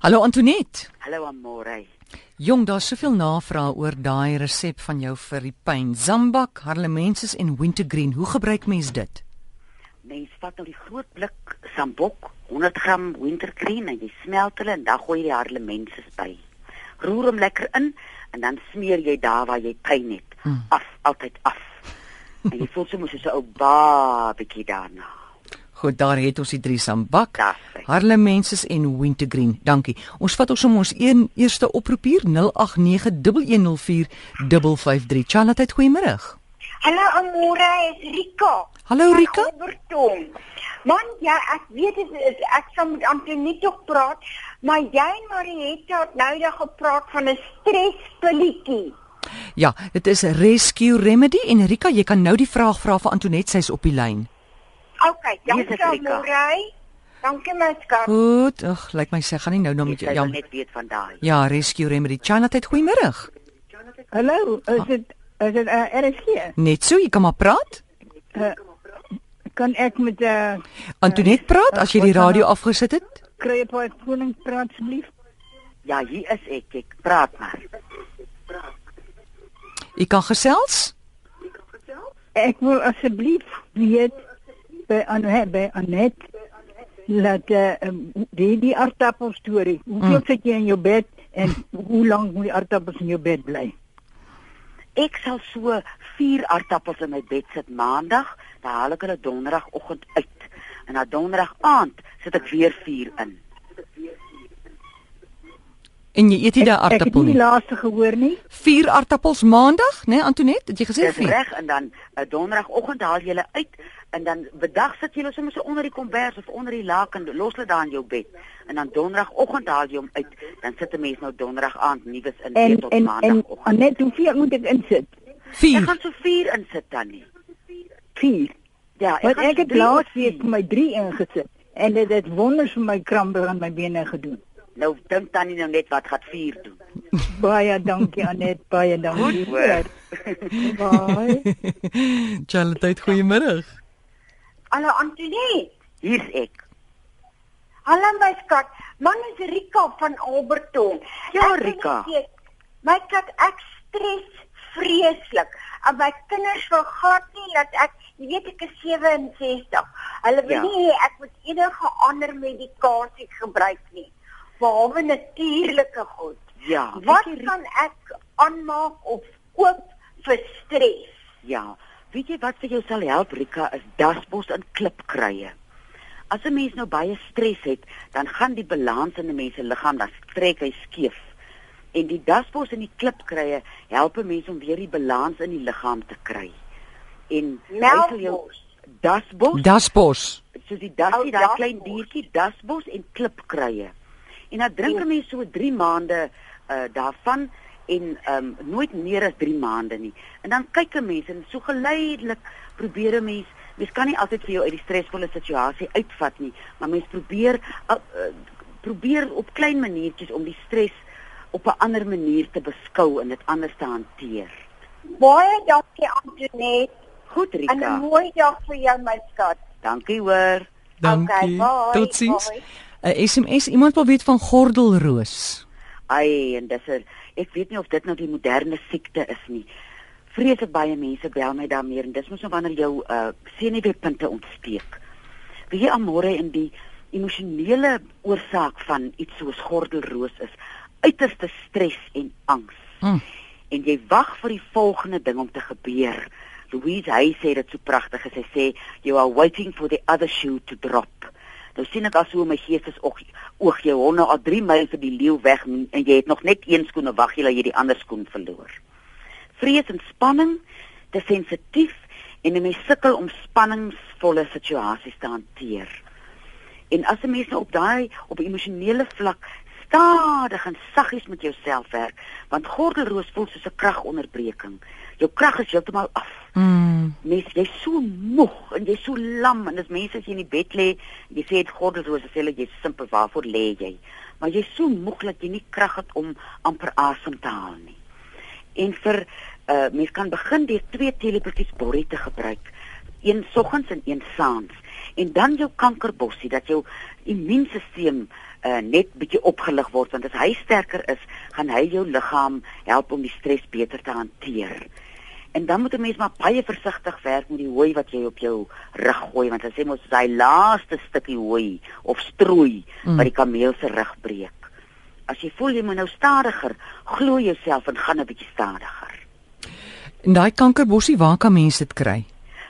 Hallo Antoinette. Hallo Amore. Jong, daar's soveel navrae oor daai resep van jou vir die pyn. Zambak, harlemenses en wintergreen. Hoe gebruik mens dit? Mens vat nou die groot blik sambok, 100 gram wintergreen en jy smelt hulle en dan gooi jy die harlemenses by. Roer hom lekker in en dan smeer jy daar waar jy pyn het. Mm. Af, altyd af. en jy voel soms so 'n ou babatjie daarna. Goed, daar het ons die drie sambak. Harlemenses en wintergreen. Dankie. Ons vat ons om ons een eerste oproep hier 0891104553. Charlotte, goeiemôre. Hallo Amore, is Rika. Hallo Rika. Man, ja, ek weet dit is ek sal met Antonie tog praat, maar jy en Marietta het nou net gepraat van 'n stresspilletjie. Ja, dit is Rescue Remedy en Rika, jy kan nou die vraag vra vir Antoinette, sy's op die lyn. Okay, dankie Morey. Dankie my skat. Goed, ag, lyk like my sê gaan nie nou nou met jou jam. net weet van daai. Ja, Rescue Remedy. Chana, tyd goeiemôre. Hallo, is dit is dit uh, eh, RSG? Net so, jy kan maar praat. Uh, kan ek met uh, Antoinette praat as jy die radio afgesit het? Kry jy paar koning praat asseblief? Ja, hier is ek. Ek praat maar. Ek kan gesels? Ek wil asseblief weet by Anet by Anet laat uh, die die aardappel storie. Hoeveel mm. sit jy in jou bed en hoe lank moet die aardappels in jou bed bly? Ek sal so 4 aardappels in my bed sit maandag, dan haal ek hulle donderdagoggend uit. En na donderdag aand sit ek weer 4 in. En jy eet nie daai aardappel nie. Ek het nie die laaste gehoor nie. 4 aardappels maandag, né, nee, Antoinette? Het jy gesê 4? Dis reg en dan 'n uh, eh, donderdagoggend haal jy hulle uit en dan bedag sit jy hulle sommer so onder die kombers of onder die laken, los hulle daar in jou bed. En dan donderdagoggend haal jy hom uit, dan sit 'n mens nou donderdag aand nuus in en, tot maandagoggend. En net hoeveel moet ek insit? 4. Ek gaan so 4 insit dan nie. 4. Ja, ek, ek het laas week my 3 ingesit en dit het wonders vir my krampe aan my bene gedoen. Nou dink tannie nou net wat gaan vier doen. Baie dankie Anet, baie dankie. Baie. Charlotte, goeiemôre. Hallo Antonie. Hier's ek. Hallo my skat. Man is Rika van Alberton. Ja Rika. My kat ek stres vreeslik. En my kinders wil glad nie dat ek, jy weet ek is 67. Hulle wil ja. nie ek moet enige ander medikasie gebruik nie behalwe natuurlike goed. Ja. Wat kan ek aanmaak of koop vir stres? Ja. Weet jy wat vir jou sal help Rika is dasbos in klipkrye. As 'n mens nou baie stres het, dan gaan die balans in 'n mens se liggaam dan trek hy skeef. En die dasbos in die klipkrye help 'n mens om weer die balans in die liggaam te kry. En melkbos, dasbos, dasbos, soos die dasie, daai klein diertjie, dasbos en klipkrye. En dan drink 'n mens so 3 maande uh daarvan en ehm um, nooit meer as 3 maande nie. En dan kyk 'n mens en so geleidelik probeer 'n mens mens kan nie altyd vir jou uit die stresvolle situasie uitvat nie, maar mens probeer uh, uh, probeer op klein maniertjies om die stres op 'n ander manier te beskou en dit anders te hanteer. Baie dankie Antoinette. Goed Rika. 'n Mooi dag vir jou my skat. Dankie hoor. Dankie. Okay, Totsiens. 'n SMS iemand wil weet van gordelroos. Ai, en dis 'n ek weet nie of dit nou die moderne siekte is nie. Vreeslik baie mense bel my daarmee en dis mos nou wanneer jou uh senuweepunte ontsteek. Wie jy amore in die emosionele oorsaak van iets soos gordelroos is uiterste stres en angs. Hmm. En jy wag vir die volgende ding om te gebeur. Louise hy sê dit so pragtig as hy sê you are waiting for the other shoe to drop. Nou sien ek as hoe my gees is oog oog jy honde al 3 myl vir die leeu weg en jy het nog net een skoen en wag jy dat jy die ander skoen verloor. Vrees en spanning, te sensitief en 'n mens sukkel om spanningsvolle situasies te hanteer. En as 'n mens nou op daai op emosionele vlak stadig en saggies met jouself werk, want gordelroos voel soos 'n kragonderbreking. Jou krag is heeltemal af. Mm. Mens jy's so moeg en jy's so lam en as mense as jy in die bed lê, jy sê dit gordelroos, sê hulle jy simpel waarvoor lê jy? Maar jy's so moeg dat jy nie krag het om amper asem te haal nie. En vir uh mens kan begin deur twee teelepeltjies borrie te gebruik. Een soggens en een saans en dan jou kankerbossie dat jou immuunstelsel uh, net bietjie opgelig word want as hy sterker is, gaan hy jou liggaam help om die stres beter te hanteer. En dan moet 'n mens maar baie versigtig werk met die hooi wat jy op jou rug gooi want as jy mos daai laaste stukkie hooi of strooi mm. wat die kameel se rug breek. As jy voel jy moet nou stadiger, glo jouself en gaan 'n bietjie stadiger. En daai kankerbossie, waar kan mense dit kry?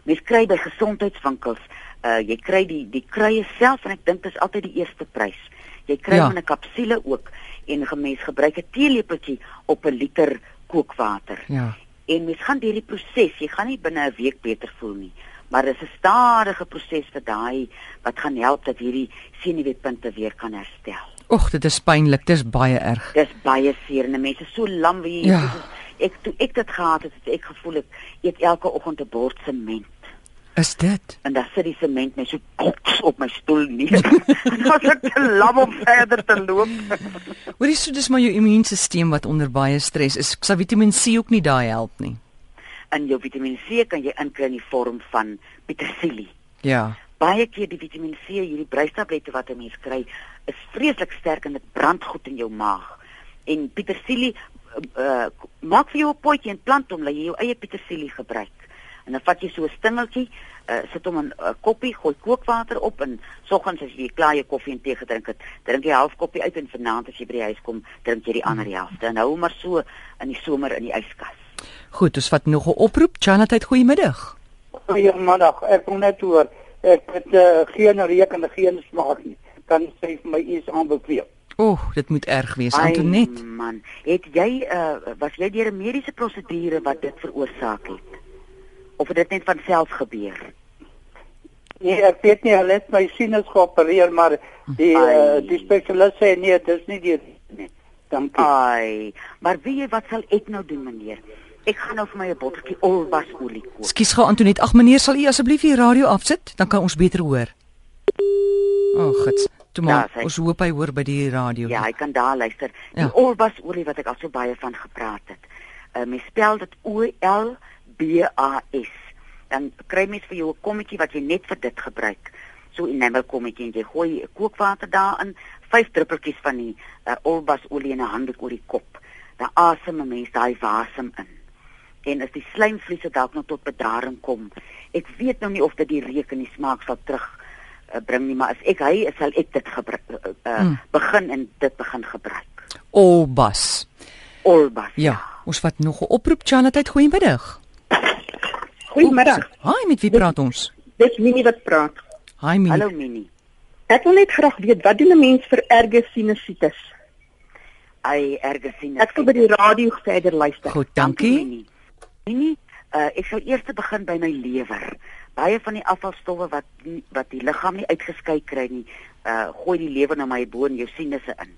Mens kry by gesondheidswinkels. Uh jy kry die die kruie self en ek dink dit is altyd die eerste prys. Jy kry ja. 'n kapsule ook en 'n mens gebruik 'n teelepeltjie op 'n liter kookwater. Ja en mens gaan deur die proses. Jy gaan nie binne 'n week beter voel nie, maar dit is 'n stadige proses vir daai wat gaan help dat hierdie senuweepunte weer kan herstel. Och, dit is pynlik. Dit is baie erg. Dit is baie seer en mense so lam wie ja. ek toe ek dit gehad het, het ek gevoel ek eet elke oggend 'n bord sement. Is dit? En dan sit die sement net so koks op my stoel neer. en dan is ek te lam om verder te loop. Wat is so dis maar jou immuunstelsel wat onder baie stres is. Sou Vitamiin C ook nie daai help nie. En jou Vitamiin C kan jy inkry in die vorm van petersilie. Ja. Baie keer die Vitamiin C, hierdie bruistablette wat 'n mens kry, is vreeslik sterk en dit brand goed in jou maag. En petersilie uh, maak vir jou 'n potjie en plant hom dat jy jou eie petersilie gebruik en dan vat jy so 'n stingeltjie, uh, sit hom in 'n uh, koppie, gooi kookwater op en soggens as jy klaar jou koffie en tee gedrink het, drink jy half koppie uit en vanaand as jy by die huis kom, drink jy die ander hmm. helfte. En hou maar so in die somer in die yskas. Goed, ons vat nog 'n oproep. Janatheid, goeiemiddag. Goeiemiddag. Ek kom net oor. Ek het uh, geen rekening, geen smaak nie. Kan sê vir my iets aanbeveel. O, oh, dit moet erg wees, Antonet. Man, het jy uh, was jy deur 'n mediese prosedure wat dit veroorsaak het? Of dit net van self gebeur? Nee, ek weet nie hulle het my sinus geopereer maar die uh, die spesialis sê nee, dit is nie die nie. Dankie. Ai, maar wie wat sal ek nou doen meneer? Ek gaan nou vir my 'n botteltjie olbasolie koop. Skus gou Antoinette. Ag meneer, sal u asseblief die radio afsit? Dan kan ons beter hoor. O, oh, gits. Toe maar, ja, ons hoop hy hoor by die radio. Ja, hy kan daar luister. Die ja. olbasolie wat ek al so baie van gepraat het. Uh, mens spel dit O L BAS. Dan kry mens vir jou 'n kommetjie wat jy net vir dit gebruik. So 'n enamel kommetjie en jy gooi kookwater daarin, 5 druppeltjies van die uh, olbasolie in 'n handdoek oor die kop. Dan asem 'n mens daai wasem in. En as die slijmvliese dalk nog tot bedaring kom, ek weet nou nie of dit die reuk en die smaak sal terug uh, bring nie, maar as ek hy is, sal ek dit gebruik uh, uh, hmm. begin en dit begin gebruik. Olbas. Olbas. Ja, ja. ons vat nog 'n oproep Chanatheid goeiemiddag. Goeiemiddag. Hi, met wie praat ons? Dis Minnie wat praat. Hi Minnie. Hallo Minnie. Ek wil net graag weet wat doen 'n mens vir erge sinusitis? Ai, erge sinusitis. Ek wil by die radio verder luister. Goed, dankie. Minnie, uh, ek sal eers begin by my lewer. Baie van die afvalstowwe wat wat die liggaam nie uitgeskei kry nie, uh gooi die lewer na my boon jou sinusse in.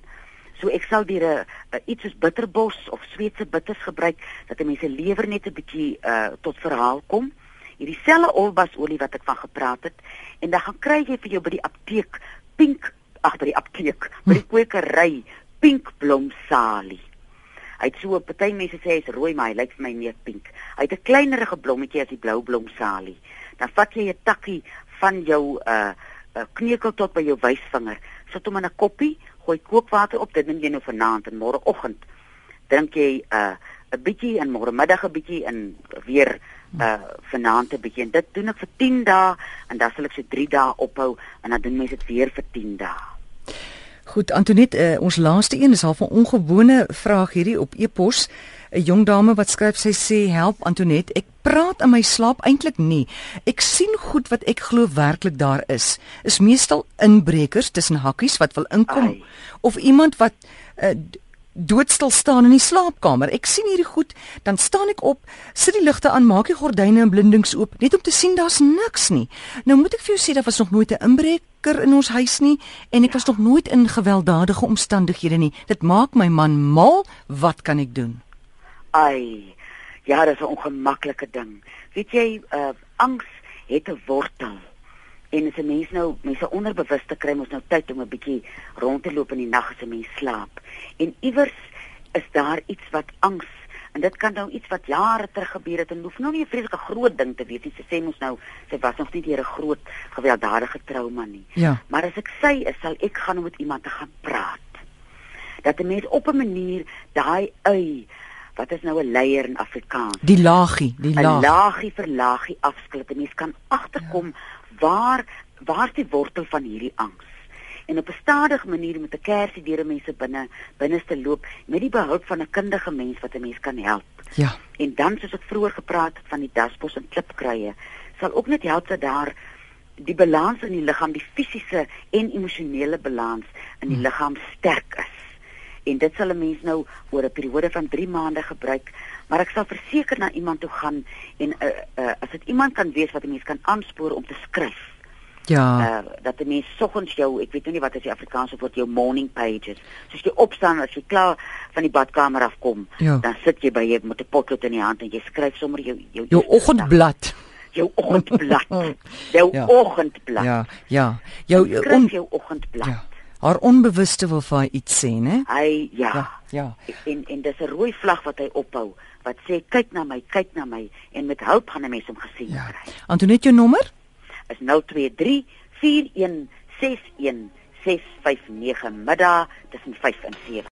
So ek sal die uh, iets soos bitterbos of Sweedse bitters gebruik dat mense lewer net 'n bietjie uh tot verhaal kom. Hierdie selle olbasolie wat ek van gepraat het en dan gaan kry jy vir jou by die apteek pink ag by die apteek by die kwekery pink blomsalie. Hy het so party mense sê hy's rooi maar hy lyk vir my meer pink. Hy het 'n kleinerige blommetjie as die blou blomsalie. Dan vat jy 'n takkie van jou uh, uh kneukel tot by jou wysvinger. Sit hom in 'n koppie gooi kookwater op, dit neem jy nou vanaand en môreoggend drink jy 'n uh, 'n bietjie en môre middag 'n bietjie en weer uh vanaand 'n bietjie en dit doen ek vir 10 dae en dan sal ek so 3 dae ophou en dan doen mens dit weer vir 10 dae. Goed Antoinette, uh, ons laaste een is half 'n ongewone vraag hierdie op e-pos. 'n Jong dame wat skryf sy sê help Antoinette, ek praat in my slaap eintlik nie. Ek sien goed wat ek glo werklik daar is. Is meestal inbrekers tussen hakkies wat wil inkom Ai. of iemand wat uh, doodstil staan in die slaapkamer. Ek sien hierdie goed, dan staan ek op, sit die ligte aan, maak die gordyne en blindings oop, net om te sien daar's niks nie. Nou moet ek vir jou sê daar was nog nooit 'n inbreker in ons huis nie en ek was nog nooit in gewelddadige omstandighede nie. Dit maak my man mal. Wat kan ek doen? Ai. Ja, dit is 'n ongemaklike ding. Weet jy, uh angs het 'n wortel. En as 'n mens nou mense onderbewuste kry mos nou tyd om 'n bietjie rond te loop in die nag as 'n mens slaap. En iewers is daar iets wat angs En dit kan nou iets wat jare terug gebeur het en hoef nou nie 'n vreeslike groot ding te wees nie. Sy sê mos nou sy was nog nie deur 'n groot gewelddadige trauma nie. Ja. Maar as ek sy is, sal ek gaan om met iemand te gaan praat. Dat 'n mens op 'n manier daai ui wat is nou 'n leier in Afrikaans? Die laagie, die 'n laag. laagie vir laagie afskilp en mens kan agterkom ja. waar waar's die wortel van hierdie angs. En op 'n stadige manier met 'n kersie deur mense binne binneste loop met die behulp van 'n kundige mens wat 'n mens kan help. Ja. En dan soos ek vroeër gepraat het van die daspos en klipkruie, sal ook net help dat daar die balans in die liggaam, die fisiese en emosionele balans in die Hmm. liggaam sterk is. En dit sal 'n mens nou oor 'n periode van 3 maande gebruik, maar ek sal verseker na iemand toe gaan en uh, uh, as dit iemand kan wees wat 'n mens kan aanspoor om te skryf. Ja. Uh, dat 'n mens soggens jou, ek weet nou nie wat is die Afrikaanse woord, jou morning pages. Soos jy opstaan as jy klaar van die badkamer afkom, Ja. dan sit jy by jy met 'n potlood in die hand en jy skryf sommer jou jou Jou oggendblad. jou oggendblad. jou Ja. oggendblad. Ja, ja. Jou jou on, jou oggendblad. ja. Haar onbewuste wil vir haar iets sê, né? Hy ja. Ja, ja. En en dis 'n rooi vlag wat hy ophou wat sê kyk na my, kyk na my en met hulp gaan 'n mens hom gesien Ja. kry. Antoinette jou nommer? Is 023 4161 659 middag tussen 5 en 7.